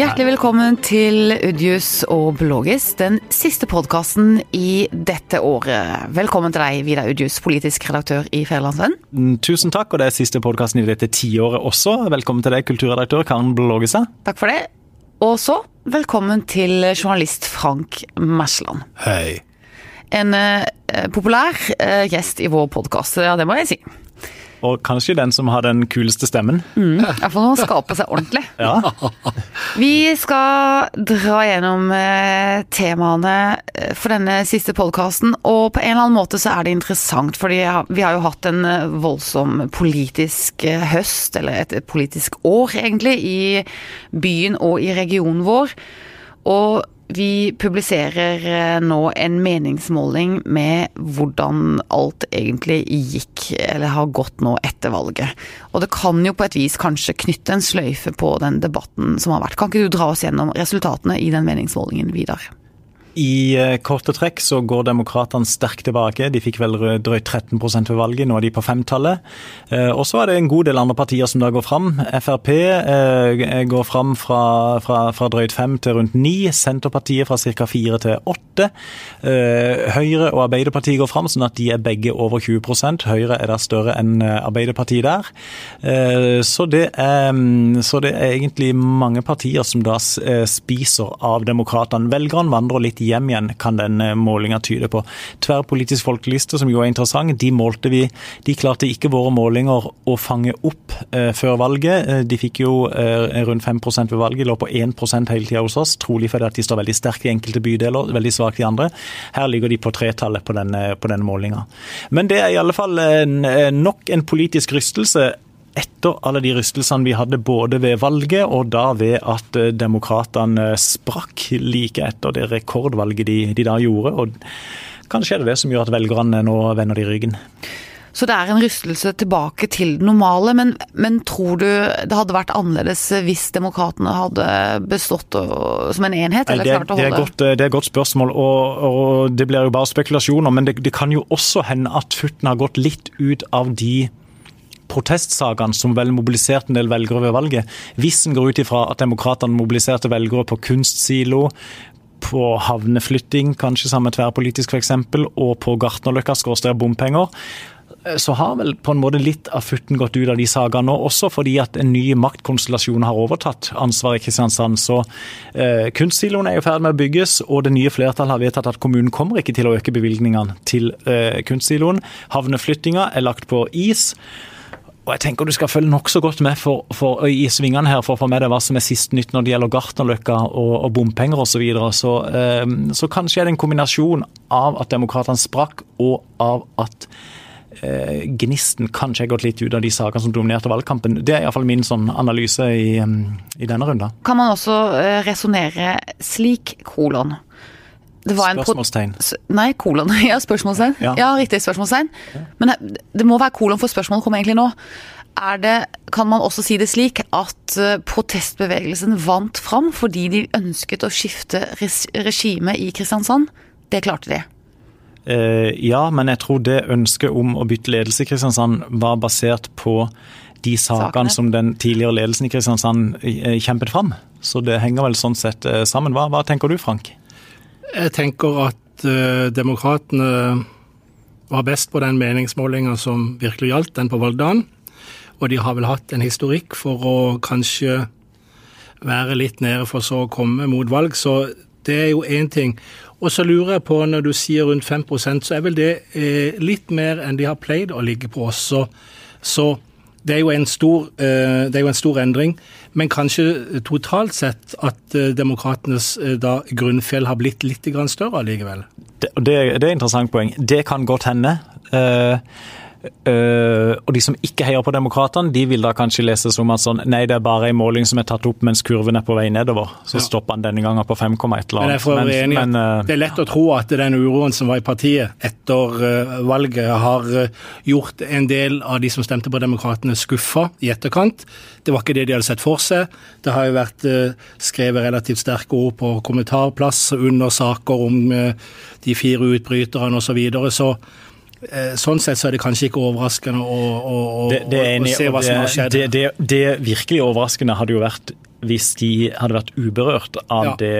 Hjertelig velkommen til Udjus og Blågis, den siste podkasten i dette året. Velkommen til deg, Vidar Udjus, politisk redaktør i Federlandsvennen. Mm, Tusen takk, og det er siste podkasten i dette tiåret også. Velkommen til deg, kulturredaktør Karen Blågestad. Takk for det. Og så velkommen til journalist Frank Mersland. Hei. En uh, populær uh, gjest i vår podkast, ja det må jeg si. Og kanskje den som har den kuleste stemmen. Mm, Iallfall når han skaper seg ordentlig. Ja. Vi skal dra gjennom eh, temaene eh, for denne siste podkasten, og på en eller annen måte så er det interessant, fordi vi har jo hatt en eh, voldsom politisk høst, eller et politisk år egentlig, i byen og i regionen vår. Og vi publiserer eh, nå en meningsmåling med hvordan alt egentlig gikk, eller har gått nå etter valget. Og det kan jo på et vis kanskje knytte en sløyfe på den debatten som har vært. Kan ikke du dra oss gjennom resultatene i den meningsmålingen, Vidar? I eh, korte trekk så går demokratene sterkt tilbake. De fikk vel drøyt 13% ved valget, nå er de på femtallet. Eh, og så er det en god del andre partier som da går fram. Frp eh, går fram fra, fra, fra drøyt fem til rundt ni. Senterpartiet fra ca. fire til åtte. Høyre og Arbeiderpartiet går fram, sånn at de er begge over 20% Høyre er da større enn Arbeiderpartiet der. Så det, er, så det er egentlig mange partier som da spiser av demokratene. Velgerne vandrer litt hjem igjen, kan den målinga tyde på. Tverrpolitisk folkeliste, som jo er interessant, de målte vi De klarte ikke våre målinger å fange opp eh, før valget. De fikk jo eh, rundt 5% ved valget, lå på 1 hele tida hos oss. Trolig fordi de står veldig sterkt i enkelte bydeler, veldig svakt i andre. Her ligger de på tretallet på denne, på den målinga. Men det er i alle fall en, nok en politisk rystelse etter alle de rystelsene vi hadde både ved valget og da ved at demokratene sprakk like etter det rekordvalget de, de da gjorde. og Kanskje er det det som gjør at velgerne nå vender de ryggen. Så det er en rystelse tilbake til det normale, men, men tror du det hadde vært annerledes hvis demokratene hadde bestått som en enhet? eller det, klart å det, er godt, det er et godt spørsmål, og, og det blir jo bare spekulasjoner. Men det, det kan jo også hende at futten har gått litt ut av de protestsakene som vel mobiliserte en del velgere ved valget. Hvis en går ut ifra at demokratene mobiliserte velgere på kunstsilo, på havneflytting, kanskje sammen tverrpolitisk f.eks., og på Gartnerløkka skråstrek bompenger, så har vel på en måte litt av futten gått ut av de sakene nå, også fordi at en ny maktkonstellasjon har overtatt ansvaret i Kristiansand. Så eh, Kunstsiloen er i ferd med å bygges, og det nye flertallet har vedtatt at kommunen kommer ikke til å øke bevilgningene til eh, kunstsiloen. Havneflyttinga er lagt på is. Og jeg tenker Du skal følge nokså godt med for, for, i svingene her for å få med deg hva som er sist nytt når det gjelder Gartnerløkka og, og bompenger osv. Så, videre. så, eh, så kanskje er det en kombinasjon av at demokratene sprakk, og av at eh, gnisten kanskje har gått litt ut av de sakene som dominerte valgkampen. Det er iallfall min sånn analyse i, i denne runden. Kan man også uh, resonnere slik, kolon? Det var en pro- Spørsmålstegn. Nei, kolon. Ja, spørsmålstegn. Ja. Ja. riktig spørsmålstegn. Men det- det må være kolon, for spørsmålet kommer egentlig nå. Er det, kan man også si det slik at eh, protestbevegelsen vant fram fordi de ønsket å skifte regime i Kristiansand? Det klarte de. Eh, ja, men jeg tror det ønsket om å bytte ledelse i Kristiansand var basert på de Sakene. sakene som den tidligere ledelsen i Kristiansand eh, kjempet fram. Så det henger vel sånn sett eh, sammen. Hva, hva tenker du, Frank? Jeg tenker at uh, demokratene var best på den meningsmålinga som virkelig gjaldt, den på valgdagen. Og de har vel hatt en historikk for å kanskje være litt nede for så å komme mot valg, så det er jo én ting. Og så lurer jeg på, når du sier rundt 5% så er vel det eh, litt mer enn de har pleid å ligge på også. Så det er, jo en stor, eh, jo en stor endring, men kanskje totalt sett at eh, demokratenes eh, grunnfjell har blitt litt større allikevel. Det, det, det er et interessant poeng. Det kan godt hende. Eh, eh, og de som ikke heier på demokratene, de vil da kanskje lese som at sånn, nei, det er bare en måling som er tatt opp mens kurven er på vei nedover. Så Ja. stopper han denne gangen på 5, et eller Men jeg annet. enig men, at eh, det er lett å tro at den uroen som var i partiet etter uh, valget, har eh, gjort en del av de som stemte på Demokratene, skuffa i etterkant. Det var ikke det de hadde sett for seg. Det har jo vært skrevet relativt sterke ord på kommentarplass under saker om de fire utbryterne osv. Så, videre. så Sånn sett så er det kanskje ikke overraskende å, å, å, det, det er å se hva som har det, skjedd. det, det, det virkelig overraskende hadde jo vært hvis de hadde vært uberørt av Ja, det,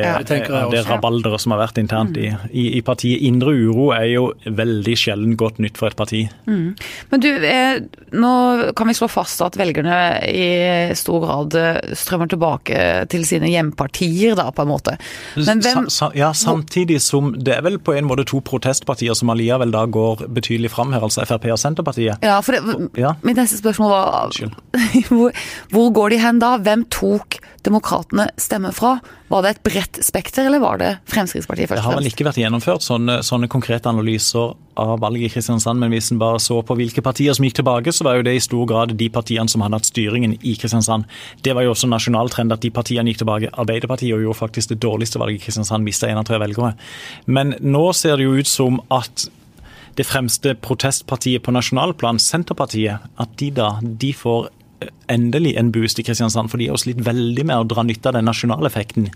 av det rabalderet som har vært internt i, i, i partiet. Indre uro er jo veldig sjelden godt nytt for et parti. Men du, eh, nå kan vi slå fast at velgerne i stor grad eh, strømmer tilbake til sine hjempartier, da, på en måte. Men hvem Sa, sa, ja, samtidig som det er vel på en måte to protestpartier som allikevel da går betydelig fram her, altså Frp og Senterpartiet. Ja, for det, Ja. mitt neste spørsmål var hvor, hvor går de hen da? Hvem tok demokratene stemmer fra? Var det et bredt spekter, eller var det Fremskrittspartiet først? Det har vel ikke vært gjennomført sånne, sånne konkrete analyser av valget i Kristiansand, men hvis en bare så på hvilke partier som gikk tilbake, så var jo det i stor grad de partiene som hadde hatt styringen i Kristiansand. Det var jo også nasjonal trend at de partiene gikk tilbake. Arbeiderpartiet gjorde faktisk det dårligste valget i Kristiansand, mista én av tre velgere. Men nå ser det jo ut som at det fremste protestpartiet på nasjonalplan, Senterpartiet, at de da de får endelig en boost i Kristiansand, for de har slitt veldig med å dra nytte av den nasjonale effekten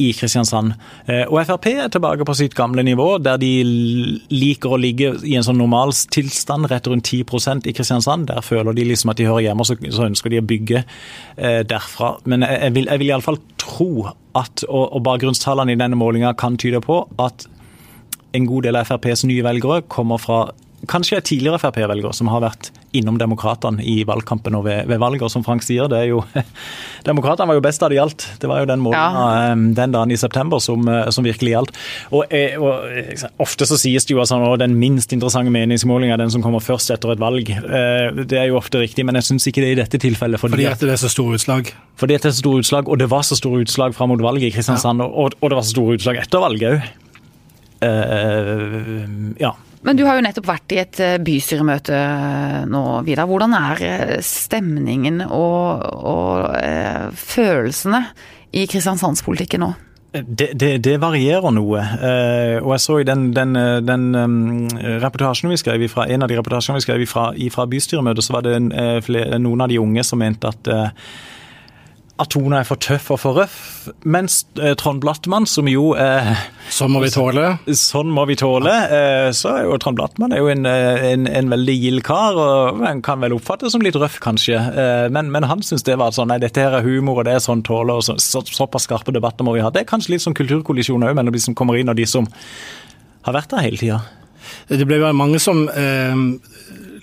i Kristiansand. Eh, Og Frp er tilbake på sitt gamle nivå, der de liker å ligge i en sånn normal tilstand, rett rundt 10% i Kristiansand. Der føler de liksom at de hører hjemme, og så, ønsker de å bygge eh, derfra. Men jeg, vil, jeg vil iallfall tro at, og bakgrunnstallene i denne målinga kan tyde på, at en god del av FrPs nye velgere kommer fra kanskje tidligere Frp-velger som har vært innom Demokratene i valgkampen og ved, ved valget. Og som Frank sier, det er jo Demokratene var jo best da det gjaldt. Det var jo den måneden Ja. eh, den dagen i september som, eh, som virkelig gjaldt. Og, eh, og Ofte så sies det jo at sånn, den minst interessante meningsmålingen er den som kommer først etter et valg. Det er jo ofte riktig, men jeg syns ikke det er i dette tilfellet. Fordi at det er så store utslag. fordi det er så store utslag, og det var så store utslag fram mot valget i Kristiansand, og, og det var så store utslag etter valget òg. ja. Men du har jo nettopp vært i et eh, bystyremøte nå, Vidar. Hvordan er eh, stemningen og, og eh, følelsene i kristiansandspolitikken nå? Det, det, det varierer noe. Eh, og jeg så i den, den, eh, den um, reportasjen vi skrev ifra, en av de reportasjene vi skrev ifra bystyremøtet, så var det en, eh, noen av de unge som mente at at Tone er for tøff og for røff. Mens eh, Trond Blattmann, som jo eh, Sånn må vi tåle. Sånn må vi tåle. Eh, så er jo Trond Blattmann er jo en, eh, en, en veldig gild kar, og han kan vel oppfattes som litt røff, kanskje. Eh, men, men han syns det var sånn nei, dette her er humor, og det er sånn tåle, og så, så, såpass skarpe debatter må vi ha. Det er kanskje litt sånn kulturkollisjon òg mellom de som kommer inn, og de som har vært der hele tida. Det ble vel mange som eh,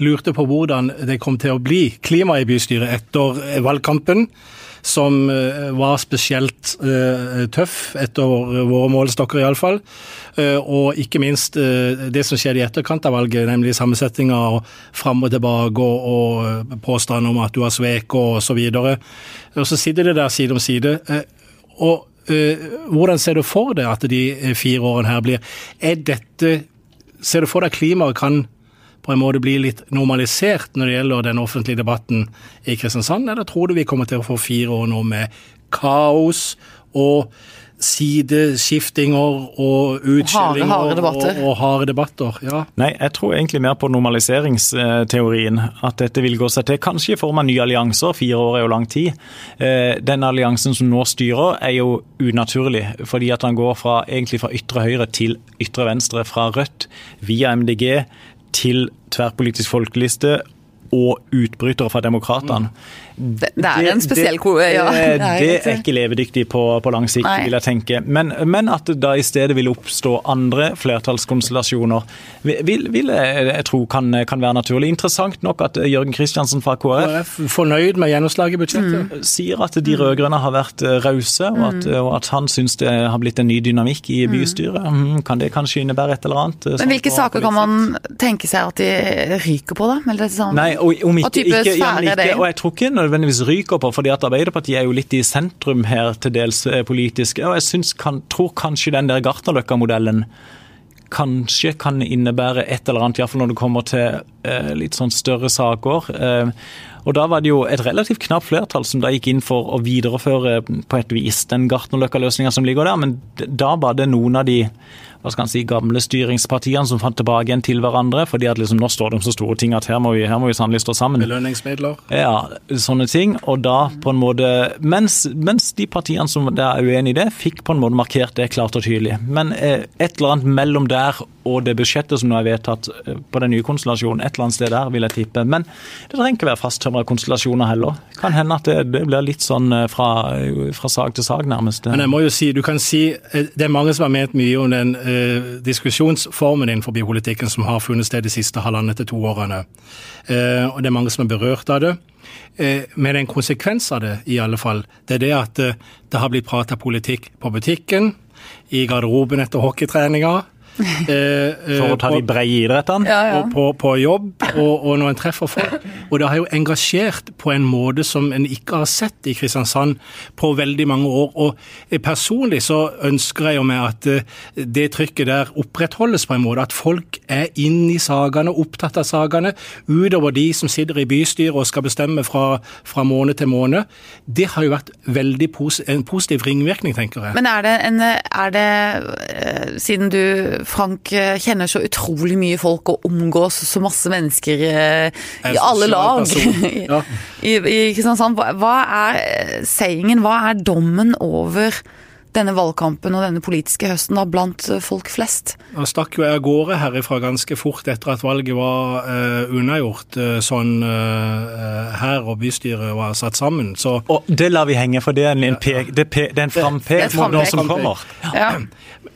lurte på hvordan det kom til å bli klima i bystyret etter valgkampen, som eh, var spesielt eh, tøff etter våre målestokker iallfall. Eh, og ikke minst det som skjedde i etterkant av valget, nemlig sammensetninga og fram og tilbake og, og om at du har svek og så videre. Og så sitter det der side om side. Og hvordan ser du for deg at de fire årene her blir? Er dette Ser du for deg klimaet kan på en måte bli litt normalisert når det gjelder den offentlige debatten i Kristiansand, eller tror du vi kommer til å få fire år nå med kaos og sideskiftinger og harde debatter. Og, og harde debatter? Ja. Nei, jeg tror egentlig mer på normaliseringsteorien. At dette vil gå seg til. Kanskje i form av nye allianser. Fire år er jo lang tid. Eh, Den alliansen som nå styrer, er jo unaturlig. Fordi at han går fra, egentlig fra ytre høyre til ytre venstre. Fra Rødt via MDG til tverrpolitisk folkeliste og utbrytere fra Demokratene. Det, det er en spesiell ko... Ja, det, det er det er ikke levedyktig på, på lang sikt, Nei. vil jeg tenke. Men, men at det da i stedet vil oppstå andre flertallskonstellasjoner, vil, vil, jeg, jeg tro kan, kan være naturlig. Interessant nok at Jørgen Kristiansen fra KrF KrF fornøyd med gjennomslaget i budsjettet? sier at de rød-grønne har vært eh, rause, og, at, og at han syns det har blitt en ny dynamikk i bystyret. Mm, Kan det kanskje innebære et eller annet? eh, Men hvilke på saker kan man tenke seg at de ryker på, da? Eller sånn? Nei, og om ikke, type ikke, ja, sfære det? ikke, og jeg tror ikke nødvendigvis ryker på, fordi at Arbeiderpartiet er jo litt i sentrum her til dels eh, politisk. Og jeg synes, kan, tror kanskje den der Gartnerløkka-modellen kanskje kan innebære et eller annet, iallfall når det kommer til eh, litt sånn større saker. Eh, og Da var det jo et relativt knapt flertall som da gikk inn for å videreføre på et vis den Gartnerløkka-løsninga som ligger der, men da var det noen av de hva skal han si, gamle styringspartiene som fant tilbake igjen til hverandre, fordi at liksom nå står det om så store ting at her må vi, her må vi sannelig stå sammen. Belønningsmidler? Ja, sånne ting. Og da på en måte Mens, mens de partiene som er uenig i det, fikk på en måte markert det klart og tydelig. Men eh, et eller annet mellom der og det budsjettet som nå er vedtatt eh, på den nye konstellasjonen, et eller annet sted der, vil jeg tippe. Men det trenger ikke være fasttømra konstellasjoner heller. Kan hende at det, det blir litt sånn eh, fra, fra, sak til sak, nærmest. Men jeg må jo si, du kan si, eh, Det er mange som har ment mye om den eh, diskusjonsformen innenfor politikken som har funnet sted de siste halvannet til to årene. Eh, og det er mange som er berørt av det. Eh, men en konsekvens av det, i alle fall, det er det at eh, det har blitt prata politikk på butikken, i garderoben etter hockeytreninga For å ta de breie idrettene? Ja, ja. På, på, jobb, og, og, når en treffer folk. Og det har jo engasjert på en måte som en ikke har sett i Kristiansand på veldig mange år. Og personlig så ønsker jeg jo meg at eh, det trykket der opprettholdes på en måte. At folk er inn i sakene, opptatt av sakene, utover de som sitter i bystyret og skal bestemme fra, fra måned til måned. Det har jo vært veldig pos en positiv ringvirkning, tenker jeg. Men er det, en, er det siden du Frank eh, kjenner så utrolig mye folk og omgås så masse mennesker eh, i alle lag ja. i, i Kristiansand. Hva er eh, sayingen, hva er dommen over denne valgkampen og denne politiske høsten da, blant folk flest? Han stakk jo av gårde herifra ganske fort etter at valget var uh, unnagjort uh, sånn uh, her og bystyret var satt sammen. Så, og det lar vi henge, for det er en, pek, det, det er en frampek mot noe som kommer. Ja.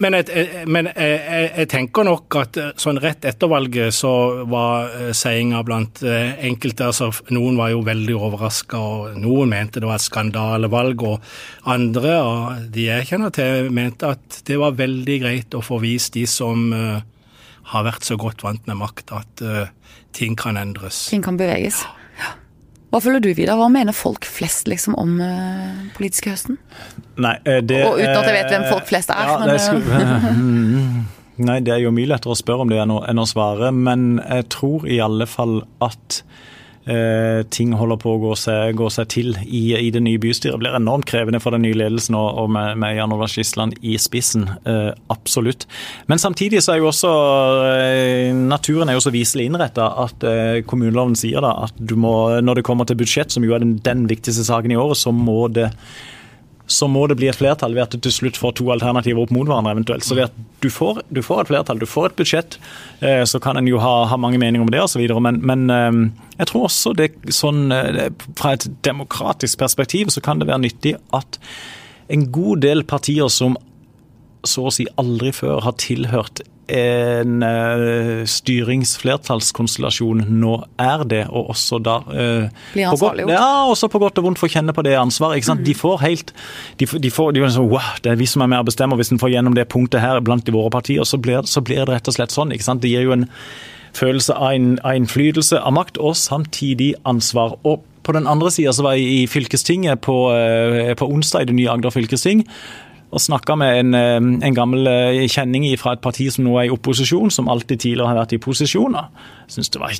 Men, jeg, men jeg, jeg, tenker nok at sånn rett etter valget så var seiinga blant enkelte altså Noen var jo veldig overraska, og noen mente det var et skandalevalg, og andre, av de jeg kjenner til, mente at det var veldig greit å få vist de som har vært så godt vant med makt, at ting kan endres. Ting kan beveges. Ja. Hva føler du, Vidar? Hva mener folk flest liksom, om uh, politiske høsten? Nei, det, Og uten at jeg vet hvem folk flest er. Ja, men, det skulle, Nei, det er jo mye lettere å spørre om det enn å, enn å svare, men jeg tror i alle fall at eh, ting holder på å gå seg, gå seg til i, i, det nye bystyret. Det blir enormt krevende for den nye ledelsen og, og med, med Jan Olav Skisland i spissen. Eh, absolutt. Men samtidig så er jo også eh, naturen er jo så viselig innretta at eh, kommuneloven sier da at du må, når det kommer til budsjett, som jo er den, den viktigste saken i året, så må det så må det bli et flertall ved at du til slutt får to alternativer opp mot hverandre eventuelt. Så du får, du får et flertall, du får et budsjett, eh, så kan en jo ha, ha, mange meninger om det osv. Men, men eh, jeg tror også det sånn eh, fra et demokratisk perspektiv så kan det være nyttig at en god del partier som så å si aldri før har tilhørt en uh, styringsflertallskonstellasjon nå er det, og også da uh, Blir ansvarliggjort? Ja, også på godt og vondt får kjenne på det ansvaret. Mm. De får helt De, de får, de sånn, wow, Det er vi som er med og bestemmer. Hvis en får gjennom det punktet her blant de våre partier, så blir, så blir det rett og slett sånn. Det gir jo en følelse av, en, av innflytelse, av makt, og samtidig ansvar. Og på den andre sida var jeg i fylkestinget på, uh, på onsdag, i det nye Agder fylkesting og snakka med en, eh, en, gammel eh, kjenning fra et parti som nå er i opposisjon, som alltid tidligere har vært i posisjoner. Syns det var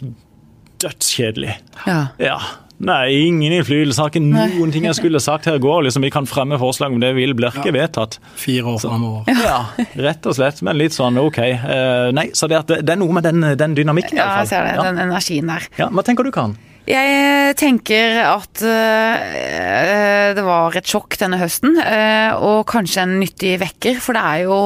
dødskjedelig. Ja. ja. Nei, ingen innflytelse. Har ikke noen ting jeg skulle sagt her i går. Liksom, vi kan fremme forslag om det vil, blir ikke ja. vedtatt. Fire år framover. Ja, rett og slett. Men litt sånn OK. Uh, nei, så det, det, er noe med den, den dynamikken. Ja, jeg ser det. Ja. Den energien der. Ja, Hva tenker du, Karen? Jeg tenker at øh, det var et sjokk denne høsten, øh, og kanskje en nyttig vekker. For det er jo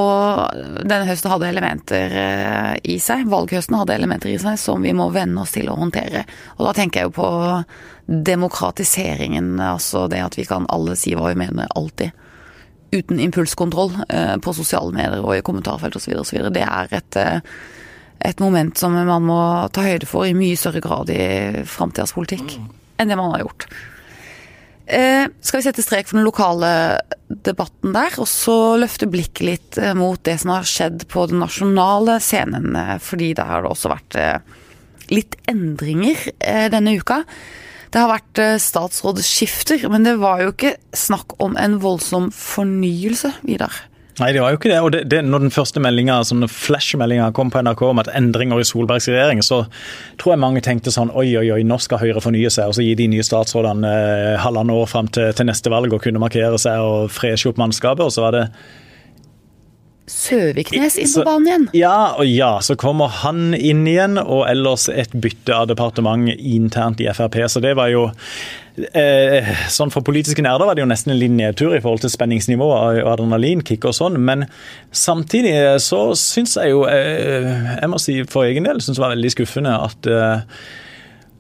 Denne høsten hadde elementer øh, i seg, valghøsten hadde elementer i seg som vi må venne oss til å håndtere. Og da tenker jeg jo på demokratiseringen, altså det at vi kan alle si hva vi mener alltid. Uten impulskontroll på sosiale medier og i kommentarfelt osv. osv. Det er et et moment som man må ta høyde for i mye større grad i framtidas politikk enn det man har gjort. Eh, skal vi sette strek for den lokale debatten der, og så løfte blikket litt eh, mot det som har skjedd på den nasjonale scenen, eh, fordi der har det også vært litt endringer denne uka. Det har vært statsrådsskifter, men det var jo ikke snakk om en voldsom fornyelse, Vidar. Nei, det var jo ikke det. Og det, det, når den første meldinga, flash-meldinga kom på NRK om at endringer i Solbergs regjering, så tror jeg mange tenkte sånn oi, oi, oi, nå skal Høyre fornye seg. Og så gi de nye statsrådene eh, halvannet år fram til, til, neste valg og kunne markere seg og freshe opp mannskapet. Og så var det Søviknes inn på banen igjen. Ja og ja, så kommer han inn igjen, og ellers et bytte av departement internt i Frp. Så det var jo eh, sånn For politiske nerder var det jo nesten en liten nedtur i forhold til spenningsnivå og adrenalinkick og sånn, men samtidig så syns jeg jo eh, Jeg må si for egen del syns det var veldig skuffende at eh,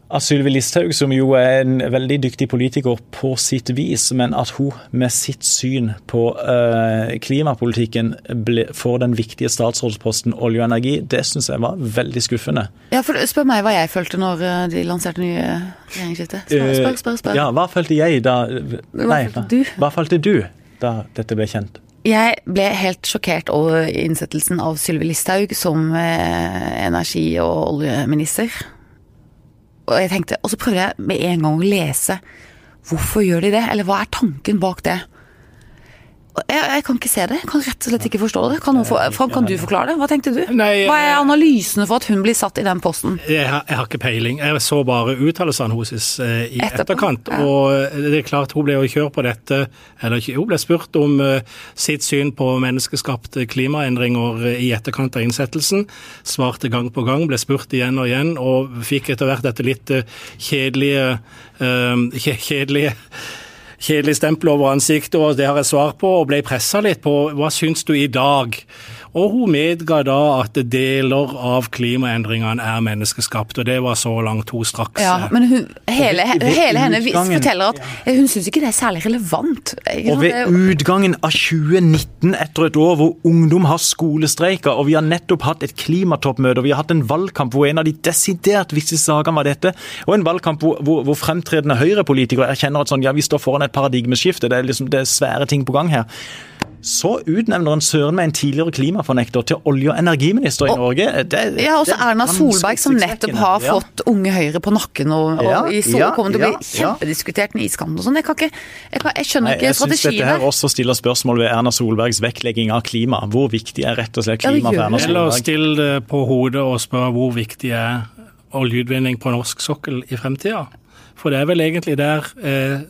av Sylvi Listhaug, som jo er en veldig dyktig politiker på sitt vis, men at hun med sitt syn på uh, klimapolitikken ble, får den viktige statsrådsposten olje og energi, det syns jeg var veldig skuffende. Ja, for Spør meg hva jeg følte når eh, de lanserte nye regjeringsskiftet. Spør, spør, spør, spør. Ja, hva følte jeg da Hva nei, du? Hva følte du da dette ble kjent? Jeg ble helt sjokkert over innsettelsen av Sylvi Listhaug som eh, energi- og oljeminister. Og jeg tenkte, og så prøvde jeg med en gang å lese hvorfor gjør de det, eller hva er tanken bak det? Jeg, jeg, kan ikke se det. Jeg kan rett og slett ikke forstå det. Kan, for, Frank, kan du forklare det? Hva tenkte du? Nei, Hva er analysene for at hun blir satt i den posten? Jeg har, jeg har ikke peiling. Jeg så bare uttalelsene hennes eh, i Etterpå, etterkant. ja. Og det er klart hun ble jo kjørt på dette Eller ikke, hun ble spurt om eh, sitt syn på menneskeskapte klimaendringer eh, i etterkant av innsettelsen. Svarte gang på gang, ble spurt igjen og igjen, og fikk etter hvert dette litt eh, kjedelige eh, kjedelige kjedelig stempel over ansiktet, og det har jeg svar på, og ble pressa litt på hva syns du i dag? Og hun medga da at deler av klimaendringene er menneskeskapt, og det var så langt hun straks Ja, men hun, hele, ved- ved hele henne utgangen- forteller at hun syns ikke det er særlig relevant. Ikke Og ved utgangen av 2019, etter et år hvor ungdom har skolestreiker, og vi har nettopp hatt et klimatoppmøte, og vi har hatt en valgkamp hvor en av de desidert viktigste sakene var dette, og en valgkamp hvor, hvor, hvor fremtredende høyrepolitikere erkjenner at sånn, ja, vi står foran et paradigmeskifte, det er, liksom, det er svære ting på gang her. Så utnevner han søren meg en tidligere klimafornekter til olje- og energiminister i Og- Norge. Det, Ja, også er Erna Solberg, som nettopp har Ja. fått Unge Høyre på nakken og, og Ja, i så ja, kommer til å bli kjempediskutert med iskanten og sånn. Jeg, kan ikke, jeg, kan, jeg skjønner Nei, ikke jeg syns dette her også stiller spørsmål ved Erna Solbergs vektlegging av klima. Hvor viktig er rett og slett klima for Erna Solberg? Eller still det på hodet og spør hvor viktig er oljeutvinning på norsk sokkel i fremtida. For det er vel egentlig der eh,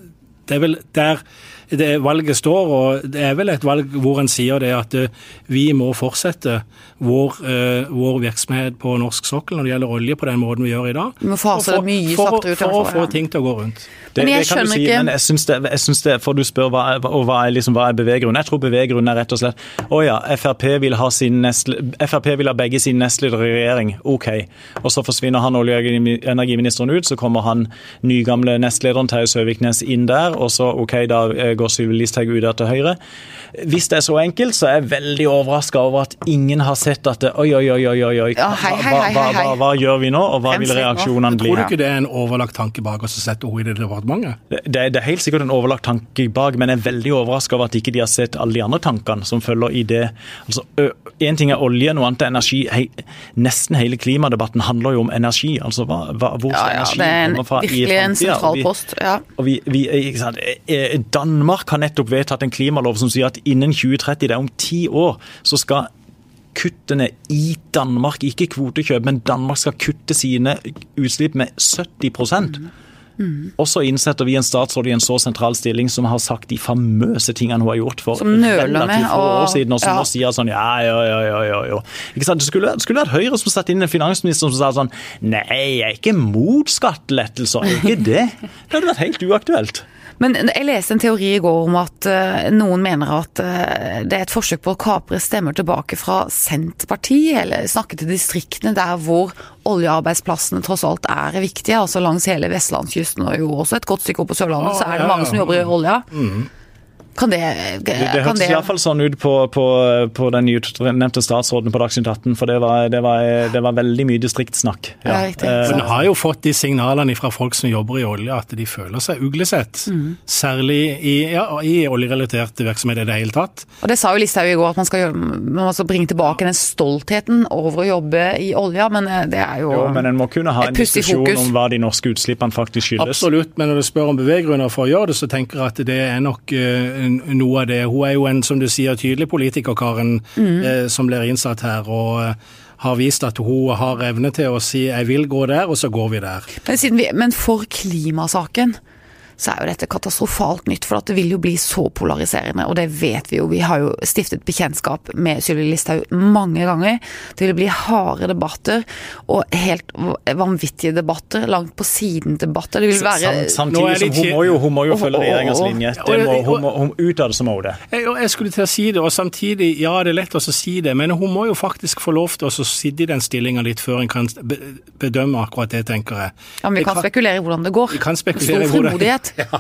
Det er vel der det valget står, og det er vel et valg hvor en sier det at eh, vi må fortsette vår, eh, vår virksomhet på norsk sokkel når det gjelder olje, på den måten vi gjør i dag. Vi må fase For- det mye saktere ut, For, å få ting til å gå rundt. Det, Men jeg det kan du si, ikke- men jeg syns det, jeg synes det For du spør hva og hva er, liksom, hva er beveggrunnen. Jeg tror beveggrunnen er rett og slett Å ja, Frp vil ha sin nestle, Frp vil ha begge sine nestledere i regjering. OK. Og så forsvinner han olje- og energiministeren ut, så kommer han nygamle nestlederen Terje Søviknes inn der, og så OK, da eh, går Sylvi Listhaug ut der til Høyre. Hvis det er så enkelt, så er jeg veldig overraska over at ingen har sett at det, Oi, oi, oi, oi, oi. Ja, Hva, hva, hva, hva gjør vi nå, og hva vil reaksjonene bli? Tror du ikke det er en overlagt tanke bak oss å sette henne i det departementet? Det, er- det er helt sikkert en overlagt tanke bak, men jeg er veldig overraska over at ikke de har sett alle de andre tankene som følger i det. Altså, Én ting er olje, noe annet er energi. Hei, nesten hele klimadebatten handler jo om energi. altså hva, hva, Hvor Ja, skal ja, energi det er en, komme fra i virkelig en fremtiden? Og sentral post. Ja. og vi, vi, ikke sant? Eh, Danmark har nettopp vedtatt en klimalov som sier at innen 2030, det er om ti år, så skal kuttene i Danmark, ikke kvotekjøp, men Danmark skal kutte sine utslipp med 70% Og så innsetter vi en statsråd i en så sentral stilling som har sagt de famøse tingene hun har gjort for relativt få år siden, og som ja. nå sier sånn ja, ja, ja, ja, ja, ja. Ikke sant? Det skulle, skulle vært Høyre som satte inn en finansminister som sa sånn Nei, jeg er ikke mot skattelettelser, jeg er ikke det. Det hadde vært helt uaktuelt. Men jeg leste en teori i går om at eh, noen mener at eh, det er et forsøk på å kapre stemmer tilbake fra Senterpartiet, eller snakke til distriktene der hvor oljearbeidsplassene tross alt er viktige, altså langs hele vestlandskysten og jo også et godt stykke opp på Sørlandet, så er det mange ja. som jobber i olja. Kan det, Det, det hørtes det iallfall sånn ut på, på, på den nevnte statsråden på Dagsnytt 18, for det var, det var, det var veldig mye distriktssnakk. Ja, riktig. Eh, Men har jo fått de signalene fra folk som jobber i olje, at de føler seg uglesett. Mm. Særlig i, ja, i oljerelaterte virksomheter i det hele tatt. Og det sa jo Listhaug i går, at man skal, gjøre, man skal bringe tilbake den stoltheten over å jobbe i olja, men eh, det er jo, jo, men en må kunne ha en diskusjon om hva de norske utslippene faktisk skyldes. Absolutt, men når du spør om beveggrunner for å gjøre det, så tenker jeg at det er nok eh, noe av det. Hun er jo en, som du sier, tydelig politiker, Karen, Mm. eh, som blir innsatt her. og eh, har vist at hun har evne til å si 'jeg vil gå der', og så går vi der. Men, siden vi, men for klimasaken så er jo dette katastrofalt nytt. For at det vil jo bli så polariserende, og det vet vi jo. Vi har jo stiftet bekjentskap med Sylvi Listhaug mange ganger. Det vil bli harde debatter, og helt vanvittige debatter. Langt på siden-debatter. Det vil være Samtidig som hun må jo, hun må jo følge regjeringas linje. Må, hun må, hun, ut av det så må hun det. Jeg, skulle til å si det, og samtidig, ja det er lett å si det, men hun må jo faktisk få lov til å sitte i den stillinga litt før en kan bedømme akkurat det, tenker jeg. Ja, men Vi kan, kan spekulere i hvordan det går. Vi kan spekulere Stor frimodighet. Ja,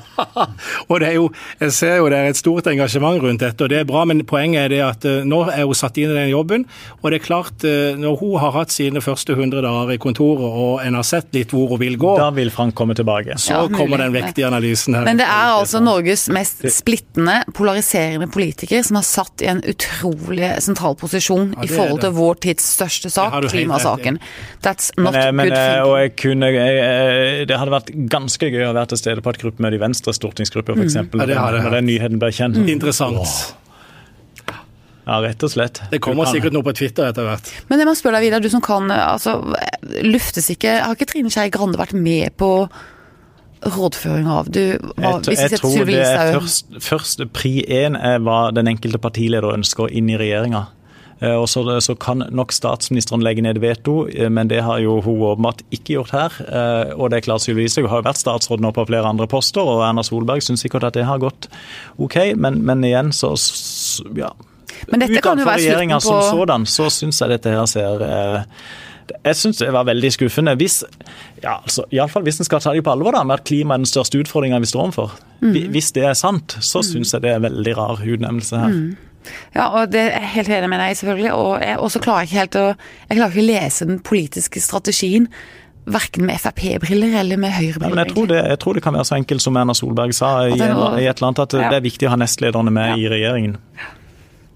og det er jo, jeg ser jo det er et stort engasjement rundt dette, og det er bra, men poenget er det at uh, nå er hun satt inn i den jobben. Og det er klart, uh, når hun har hatt sine første 100 dager i kontoret, og en har sett litt hvor hun vil gå Da vil Frank komme tilbake. Så ja, kommer den vektige analysen her. Men det er altså Norges mest splittende, polariserende politiker som har satt i en utrolig sentral posisjon ja, i forhold til vår tids største sak, klimasaken. That's not men, men, good thinking. Og jeg kunne, jeg, det hadde vært ganske gøy å være til stede på et gruppemøte i Venstre stortingsgruppe, f.eks. Mm. Ja, når den nyheten ble kjent. Mm. Interessant. Ja, rett og slett. Det kommer sikkert noe på Twitter etter hvert. Men jeg må spørre deg, Vidar, du som kan altså, luftes ikke Har ikke Trine Skei Grande vært med på rådføring av du, hva, Jeg, jeg tror det er først, først pri én er hva den enkelte partileder ønsker inn i regjeringa. Eh, og så, så, kan nok statsministeren legge ned veto, eh, men det har jo hun åpenbart ikke gjort her. Eh, og det er klart Sylvi Listhaug har jo vært statsråd nå på flere andre poster, og Erna Solberg syns sikkert at det har gått OK, men, men igjen så, ja. Men dette være slutten på som sådan, så syns jeg dette her ser jeg syns det var veldig skuffende. Hvis ja, altså, fall hvis en skal ta det på alvor, da, med at klima er den største utfordringa vi står overfor. Mm. Hvis det er sant, så syns jeg det er en veldig rar utnevnelse her. Mm. Ja, og det er jeg helt enig med deg, selvfølgelig. Og så klarer jeg ikke helt å Jeg klarer ikke å lese den politiske strategien. Verken med Frp-briller eller med Høyre-briller. Ja, jeg, jeg, tror det kan være så enkelt som Erna Solberg sa i, i, et eller annet, at ja. det er viktig å ha nestlederne med ja. i regjeringen.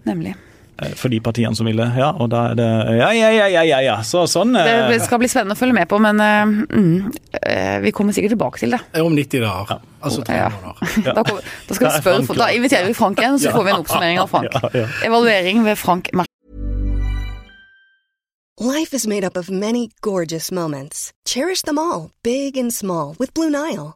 Nemlig. Eh, for de partiene som vil det. Ja, og da er det Ja, ja, ja, ja, ja. ja. Så, sånn Det eh, skal bli spennende å følge med på, men uh, mm, vi kommer sikkert tilbake til det. Om 90 dager. Ja. Altså tre måneder. da, da, skal vi spørre, da inviterer vi Frank igjen, så får vi en oppsummering av Frank. Evaluering ved Frank Merkel. Life is made up of many gorgeous moments. Cherish them all, big and small, with Blue Nile.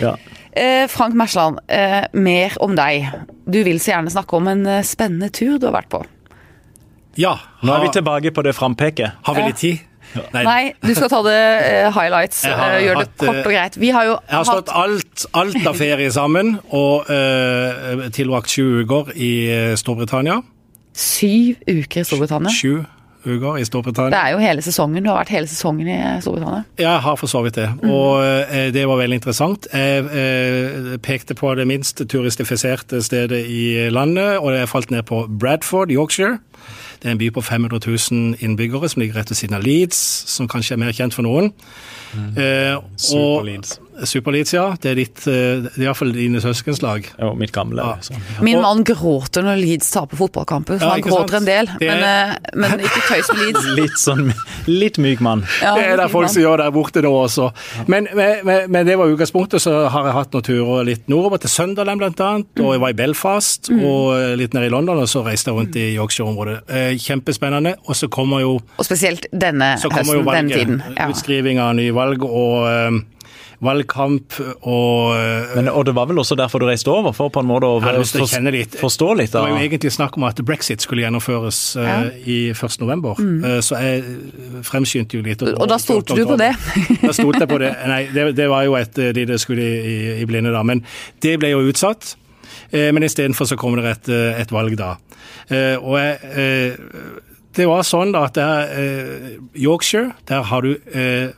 Ja. Eh, Frank Mersland, eh, mer om deg. Du vil så gjerne snakke om en eh, spennende tur du har vært på. Ja. Nå er vi tilbake på det frampeket. Har vi litt tid? Nei. Nei. du skal ta det uh, highlights. Uh, Gjør det kort og greit. Vi har jo Jeg har slått alt, alt av ferie sammen og uh, tilbrakt sju uker i Storbritannia. Syv uker i Storbritannia? Sju uker i Storbritannia. Det er jo hele sesongen. Du har vært hele sesongen i Storbritannia? Ja, Jeg har for så vidt det, mm. og eh, det var veldig interessant. Jeg eh, pekte på det minst turistifiserte stedet i landet, og jeg falt ned på Bradford, Yorkshire. Det er en by på 500 000 innbyggere som ligger rett ved siden av Leeds, som kanskje er mer kjent for noen. Mm. Eh, Super Leeds. Superleeds, ja. Det er ditt, eh, det er iallfall dine søskens lag. Jo, mitt gamle. Ja. Sånn. Min mann gråter når Leeds taper fotballkamper, ja, han gråter sant? en del. Er... Men, eh, men, ikke tøys med Leeds. litt sånn litt myk mann. Ja, det er det folk som gjør der borte da også. Men, men, men, det var utgangspunktet, så har jeg hatt noen turer litt nordover, til Sunderland annet, og jeg var i Belfast mm. og eh, litt nede i London, og så reiste jeg rundt i Yorkshire-området. Kjempespennende. Og så kommer jo Og spesielt denne høsten, denne tiden. Ja. Utskriving av nye valg og valgkamp og eh, Men, Og det var vel også derfor du reiste over, for på en måte å for, litt. forstå litt? Da. Det var jo egentlig snakk om at brexit skulle gjennomføres uh, ja. i 1.11, mm. uh, så jeg fremskyndte jo litt. Og, og da stolte du på det? da stolte jeg på det. Nei, det, det var jo et lite skudd i, i, i, blinde, da. Men det ble jo utsatt. Uh, men istedenfor så kommer det et, et valg da. og jeg det var sånn da at der, Yorkshire, der har du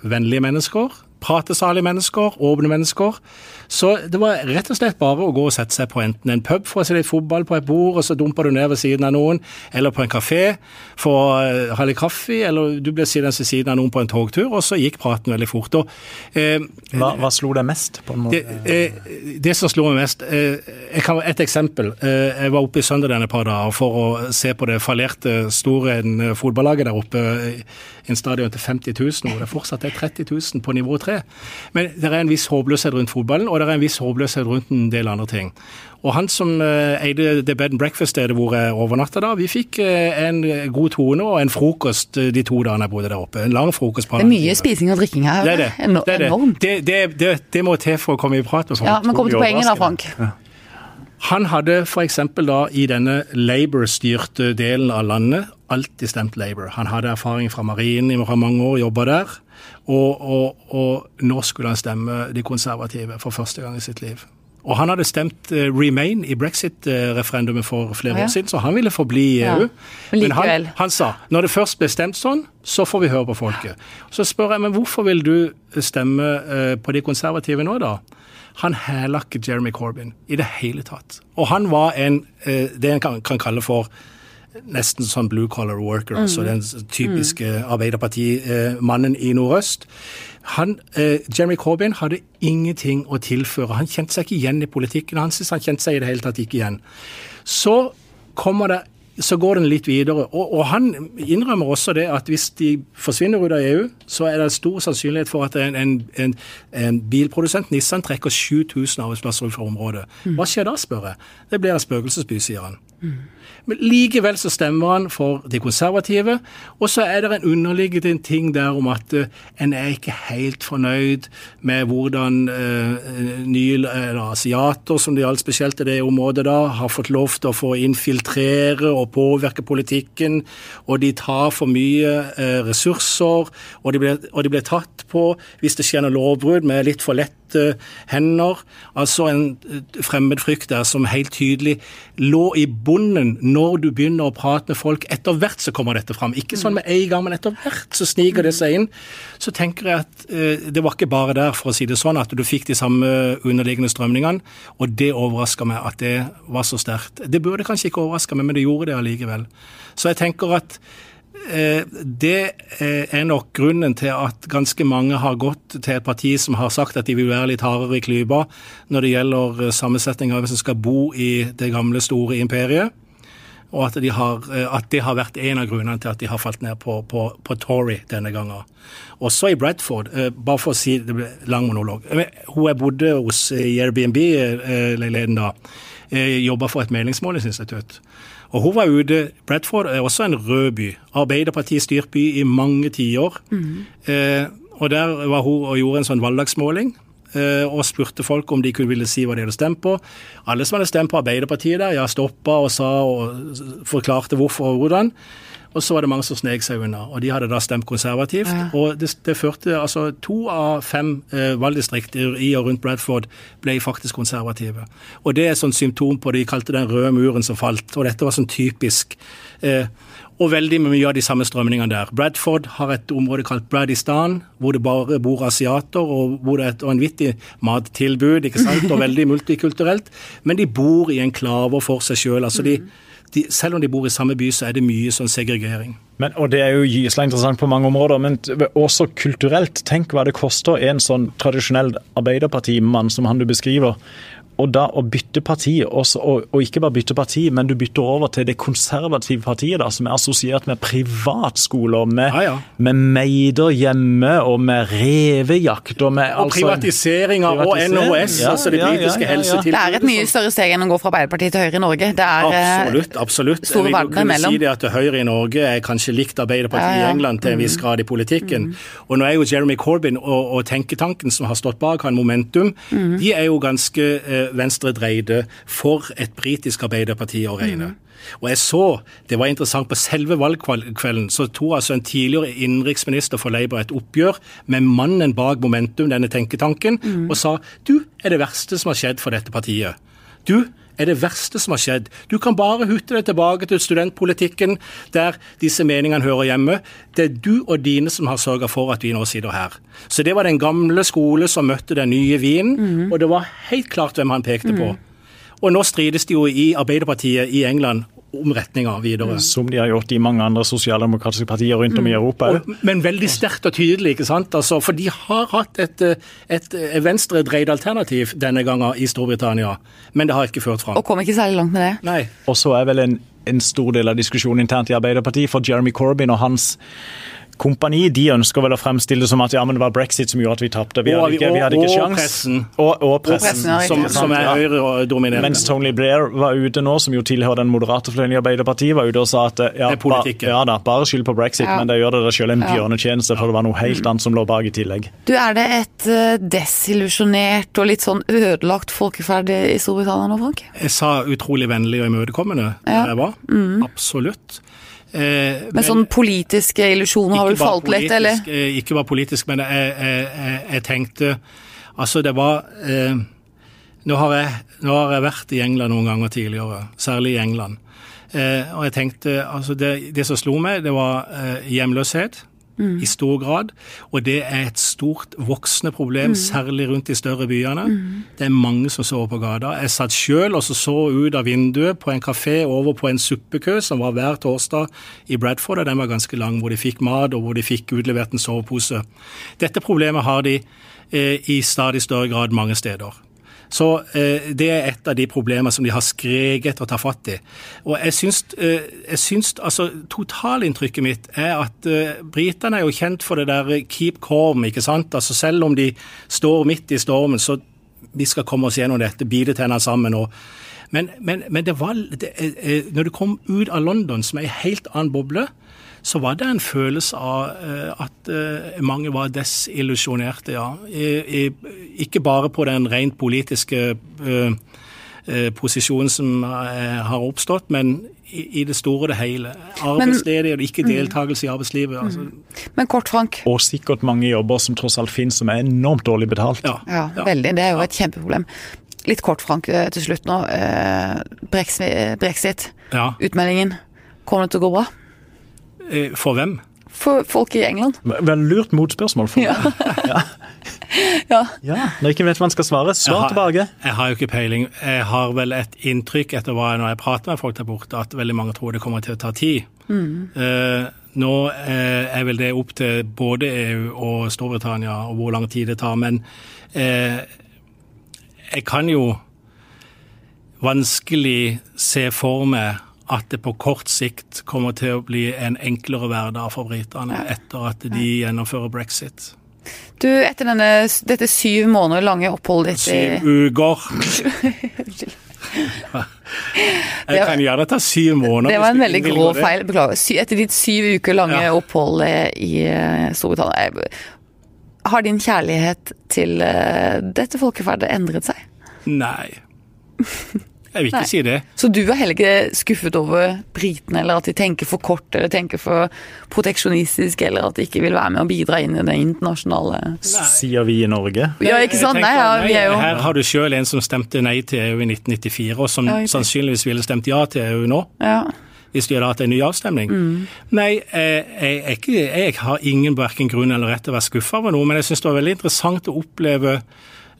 vennlige mennesker pratesalige mennesker, åpne mennesker, Så det var rett og slett bare å gå og sette seg på enten en pub for å se litt fotball på et bord, og så dumper du ned ved siden av noen, eller på en kafé for å eh, ha litt kaffe, eller du ble sittende ved siden av noen på en togtur, og så gikk praten veldig fort. Og, eh, hva, hva, slo deg mest? på en måte? Det, eh, det som slo meg mest eh, jeg kan, Et eksempel. Eh, jeg var oppe i søndag et par dager for å se på det fallerte store fotballaget der oppe. En stadion til 50 000, hvor det fortsatt er 30 000 på nivå 3. Men det er en viss håpløshet rundt fotballen, og det er en viss håpløshet rundt en del andre ting. Og han som eide det bed and breakfast-stedet hvor jeg overnatta da, vi fikk en god tone og en frokost de to dagene jeg bodde der oppe. En lang frokost. det er mye spising og drikking her. Det er det. Det, er det. det, det, det, det må til for å komme i prat med folk. Ja, men kom til poenget da, Frank. Ja. Han hadde f.eks. da i denne Labour-styrte delen av landet alltid stemt Labour. Han hadde erfaring fra marinen i mange år, jobba der. Og, og, og, nå skulle han stemme de konservative for første gang i sitt liv. Og han hadde stemt uh, Remain i brexit-referendumet for flere ja. år siden, så han ville forbli i EU. Ja. Men, men han, han, sa når det først ble stemt sånn, så får vi høre på folket. Så spør jeg men hvorfor vil du stemme uh, på de konservative nå, da? Han hæla ikke Jeremy Corbyn i det hele tatt. Og han var en, uh, det en kan, kan kalle for nesten sånn blue collar worker, mm. altså den typiske mm. Arbeiderpartimannen i nordøst. Han, eh, Jeremy Corbyn hadde ingenting å tilføre. Han kjente seg ikke igjen i politikken hans. Han kjente seg i det hele tatt ikke igjen. Så kommer det så går den litt videre. Og, og, han innrømmer også det at hvis de forsvinner ut av EU, så er det stor sannsynlighet for at en, en, en, en bilprodusent, Nissan, trekker 7000 arbeidsplasser ut fra området. Mm. Hva skjer da, spør jeg. Det blir en spøkelsesby, sier han. Mm. Men likevel så stemmer han for de konservative. Og så er det en underliggende ting der om at uh, en er ikke helt fornøyd med hvordan uh, nye eller asiater, som det gjaldt spesielt i det området da, har fått lov til å få infiltrere og påvirke politikken. Og de tar for mye ressurser, og de, blir, og de blir tatt på hvis det skjer noe lovbrudd med litt for lett hender. Altså en fremmedfrykt der som helt tydelig lå i bunnen når du begynner å prate med folk. Etter hvert så kommer dette fram. Ikke sånn med en gang, men etter hvert så sniker det seg inn. Så tenker jeg at eh, det var ikke bare der, for å si det sånn, at du fikk de samme underliggende strømningene. Og det overraska meg at det var så sterkt. Det burde kanskje ikke overraske meg, men det gjorde det allikevel. Så jeg tenker at Eh, det eh, er nok grunnen til at ganske mange har gått til et parti som har sagt at de vil være litt hardere i klypa når det gjelder eh, sammensetning av hvem som skal bo i det gamle, store imperiet. Og at, de har, at det har vært en av grunnene til at de har falt ned på, på, på Tory denne gangen. Også i Bradford, bare for å si det ble lang monolog. Hun jeg bodde hos i Airbnb-leiligheten da, jobba for et meningsmålingsinstitutt. Og hun var ute Bradford er også en rød by. Arbeiderpartiet styrt by i mange tiår. Mm. Eh, og der var hun og gjorde en sånn valgdagsmåling. Eh, og spurte folk om de kunne ville si hva de hadde stemt på. Alle som hadde stemt på Arbeiderpartiet der, ja, stoppa og sa og forklarte hvorfor og hvordan. Og så var det mange som snek seg unna, og de hadde da stemt konservativt. Ja. Og det, det, førte altså to av fem eh, valgdistrikter i og rundt Bradford ble faktisk konservative. Og det er et sånt symptom på det de kalte den røde muren som falt, og dette var sånn typisk. Eh, og veldig mye av de samme strømningene der. Bradford har et område kalt Bradistan, hvor det bare bor asiater, og hvor det er et vanvittig mattilbud, ikke sant, og veldig multikulturelt. Men de bor i enklaver for seg sjøl. Altså de, de, selv om de bor i samme by, så er det mye sånn segregering. Men, og Det er jo gyselig interessant på mange områder, men også kulturelt. Tenk hva det koster en sånn tradisjonell arbeiderpartimann som han du beskriver, og da å bytte parti, også, og, og, ikke bare bytte parti, men du bytter over til det konservative partiet, da, som er assosiert med privatskoler, med, ja, ja. med meider hjemme og med revejakt og med Og altså, privatiseringer og NHS, ja, altså det britiske helsetilbudet. Det er et mye større steg enn å gå fra Arbeiderpartiet til Høyre i Norge. Det er eh, absolutt, absolutt. store verdener imellom. Si det at Høyre i Norge er kanskje likt Arbeiderpartiet i England til en viss mm. grad i politikken. Mm. Og nå er jo Jeremy Corbyn og, og tenketanken som har stått bak han Momentum, mm. de er jo ganske eh, Venstre dreide for et britisk arbeiderparti å regne. Mm. Og jeg så, det var interessant, på selve valgkvelden så tok altså en tidligere innenriksminister for Labour et oppgjør med mannen bak Momentum, denne tenketanken, mm. og sa du er det verste som har skjedd for dette partiet. Du er det verste som har skjedd. Du kan bare hutte deg tilbake til studentpolitikken, der disse meningene hører hjemme. Det er du og dine som har sørga for at vi nå sitter her. Så det var den gamle skole som møtte den nye Wien, og det var helt klart hvem han pekte på. Og nå strides de jo i Arbeiderpartiet i England om retninga videre. Som de har gjort i mange andre sosialdemokratiske partier rundt om i Europa. Og, men veldig sterkt og tydelig, ikke sant? Altså, for de har hatt et, eh, et, et venstredreid alternativ denne gangen i Storbritannia, men det har ikke ført fram. Og kom ikke særlig langt med det. Nei. Og så er vel en, en stor del av diskusjonen internt i Arbeiderpartiet, for Jeremy Corbyn og hans kompani de ønsker vel å fremstille det som at ja, men det var brexit som gjorde at vi tapte. Vi hadde ikke, vi hadde ikke og sjans. pressen. Og, og pressen. pressen, Som, som er høyredominerende. Mens Tony Blair var ute nå, som jo tilhører den moderate fløyen i Arbeiderpartiet, var ute og sa at ja, Det ba, ja da, bare skyld på brexit, Ja. men det gjør dere selv en bjørnetjeneste, for det var noe helt annet som lå bak i tillegg. Du, Er det et eh, desillusjonert og litt sånn ødelagt folkeferd i Storbritannia nå, Frank? Jeg sa utrolig vennlig og imøtekommende Ja. jeg var. Absolutt. Eh, Men sånn politiske illusjoner har vel falt litt, eller? eh, Ikke bare politisk, men jeg, jeg, jeg, jeg tenkte Altså, det var eh, nå, har nå har jeg vært i England noen ganger tidligere, særlig i England. Eh, og jeg tenkte Altså, det, det som slo meg, det var eh, hjemløshet. I stor grad. Og det er et stort voksende problem, særlig rundt de større byene. Det er mange som sover på gata. Jeg satt sjøl og så, så ut av vinduet på en kafé over på en suppekø som var hver torsdag i Bradford, og den var ganske lang, hvor de fikk mat og hvor de fikk utlevert en sovepose. Dette problemet har de eh, i stadig større grad mange steder. Så eh, det er et av de problemene som de har skreket etter å fatt i. Og jeg syns, eh, jeg syns altså Totalinntrykket mitt er at eh, britene er jo kjent for det der keep calm, ikke sant. Altså selv om de står midt i stormen, så vi skal komme oss gjennom dette, bite tennene sammen. og men, men, men det var, det, eh, eh, når du kom ut av London, som er en helt annen boble, så var det en følelse av eh, at eh, mange var desillusjonerte, ja. I, i, ikke bare på den rent politiske eh, posisjonen som har oppstått, men i, det store og det hele. Arbeidsledige og ikke deltakelse i arbeidslivet. Altså, Men kort, Frank. Og sikkert mange jobber som tross alt finnes, som er enormt dårlig betalt. ja. Ja, veldig. Det er jo et kjempeproblem. Litt kort, Frank, til slutt nå. Brexit, Brexit, ja. utmeldingen. Kommer det til å gå bra? Eh, For hvem? For folk i England? Vel lurt motspørsmål. For Ja. ja. Ja, Når ikke vet hva man skal svare, Jeg har- tilbake. Jeg har jo ikke peiling. Jeg har vel et inntrykk etter hva jeg, når jeg prater med folk der borte, at veldig mange tror det kommer til å ta tid. Eh, nå eh, er vel det opp til både EU og Storbritannia og hvor lang tid det tar. Men eh, jeg kan jo vanskelig se for meg at det på kort sikt kommer til å bli en enklere hverdag for britene etter at de gjennomfører brexit. Du, etter denne, dette syv måneder lange oppholdet ditt i Syv uker. Jeg kan gjerne ta syv måneder. Det var en veldig grå feil. Beklager. Etter ditt syv uker lange Ja. opphold i eh, Storbritannia eh, Har din kjærlighet til eh, dette folkeferdet endret seg? Nei. Jeg vil ikke Nei. si det. Så du er heller ikke skuffet over britene, eller at de tenker for kort, eller tenker for proteksjonistisk, eller at de ikke vil være med og bidra inn i det internasjonale Sier vi i Norge. Ja, ikke sant? Nei, ja, vi er jo Her har du sjøl en som stemte nei til EU i 1994, og som Ja, sannsynligvis ville stemt ja til EU nå. ja. Hvis de hadde hatt en ny avstemning. Mm. Nei, jeg, jeg, jeg, jeg har ingen hverken grunn eller rett til å være skuffa over noe, men jeg syns det var veldig interessant å oppleve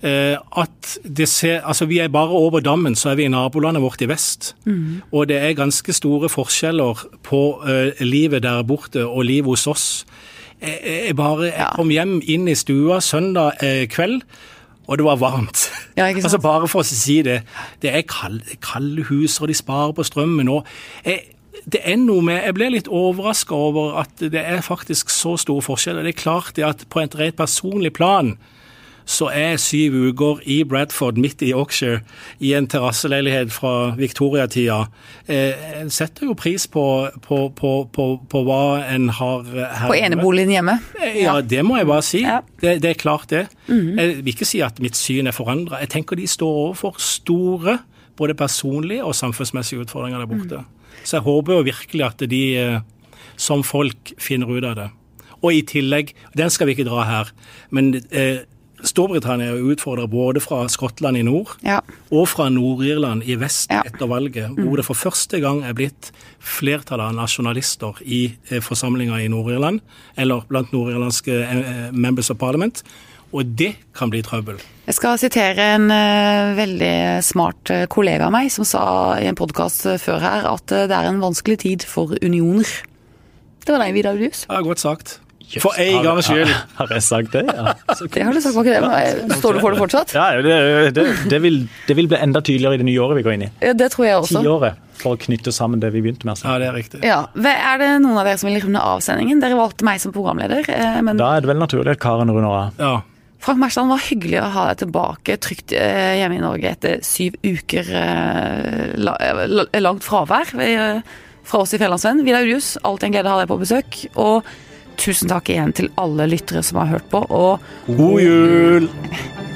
at det ser Altså, vi er bare over dammen, så er vi i nabolandet vårt i vest. Mm. Og det er ganske store forskjeller på eh, livet der borte og livet hos oss. Jeg, jeg bare jeg kom hjem inn i stua søndag eh, kveld. Og det var varmt. Ja, altså Bare for å si det. Det er kalde, kalde hus, og de sparer på strømmen. og jeg, det er noe med, Jeg ble litt overraska over at det er faktisk så store forskjeller. Det er klart det at på et rent personlig plan så er syv uker i Bradford, midt i Yorkshire, i en terrasseleilighet fra Victoria-tida eh, setter jo pris på, på, på, på, på hva en har her. På eneboligen hjemme. Ja, det må jeg bare si. Ja. Det, det er klart det. Jeg vil ikke si at mitt syn er forandra. Jeg tenker de står overfor store både personlige og samfunnsmessige utfordringer der borte. Mm. Så jeg håper jo virkelig at de eh, som folk finner ut av det. Og i tillegg, den skal vi ikke dra her, men eh, Storbritannia er utfordra både fra Skottland i nord Ja. og fra Nord-Irland i vest Ja. etter valget, hvor det for første gang er blitt flertall av nasjonalister i eh, forsamlinga i Nord-Irland, eller blant nord-irlandske eh, members of parliament. Og det kan bli trøbbel. Jeg skal sitere en eh, veldig smart kollega av meg som sa i en podkast før her at det er en vanskelig tid for unioner. Det var deg, Vidar Udhus. Ja, godt sagt. For en gangs skyld. Har, har jeg sagt det? Ja. Det har du sagt, var ikke det? Men, eh, Står du for det fortsatt? Ja, det, det, det, vil, det vil bli enda tydeligere i det nye året vi går inn i. Ja, Det tror jeg også. Tiåret for å knytte sammen det vi begynte med. altså. Ja, det er riktig. Ja. Er det noen av dere som vil runde av sendingen? Dere valgte meg som programleder. eh, Men Da er det vel naturlig at Karen runder av. Ja. Frank Mersland, var hyggelig å ha deg tilbake trygt eh, hjemme i Norge etter syv uker la, la- langt fravær fra oss i Fjellandsvennen. Vidar Julius, alltid en glede å ha deg på besøk. Og tusen takk igjen til alle lyttere som har hørt på. Og God jul!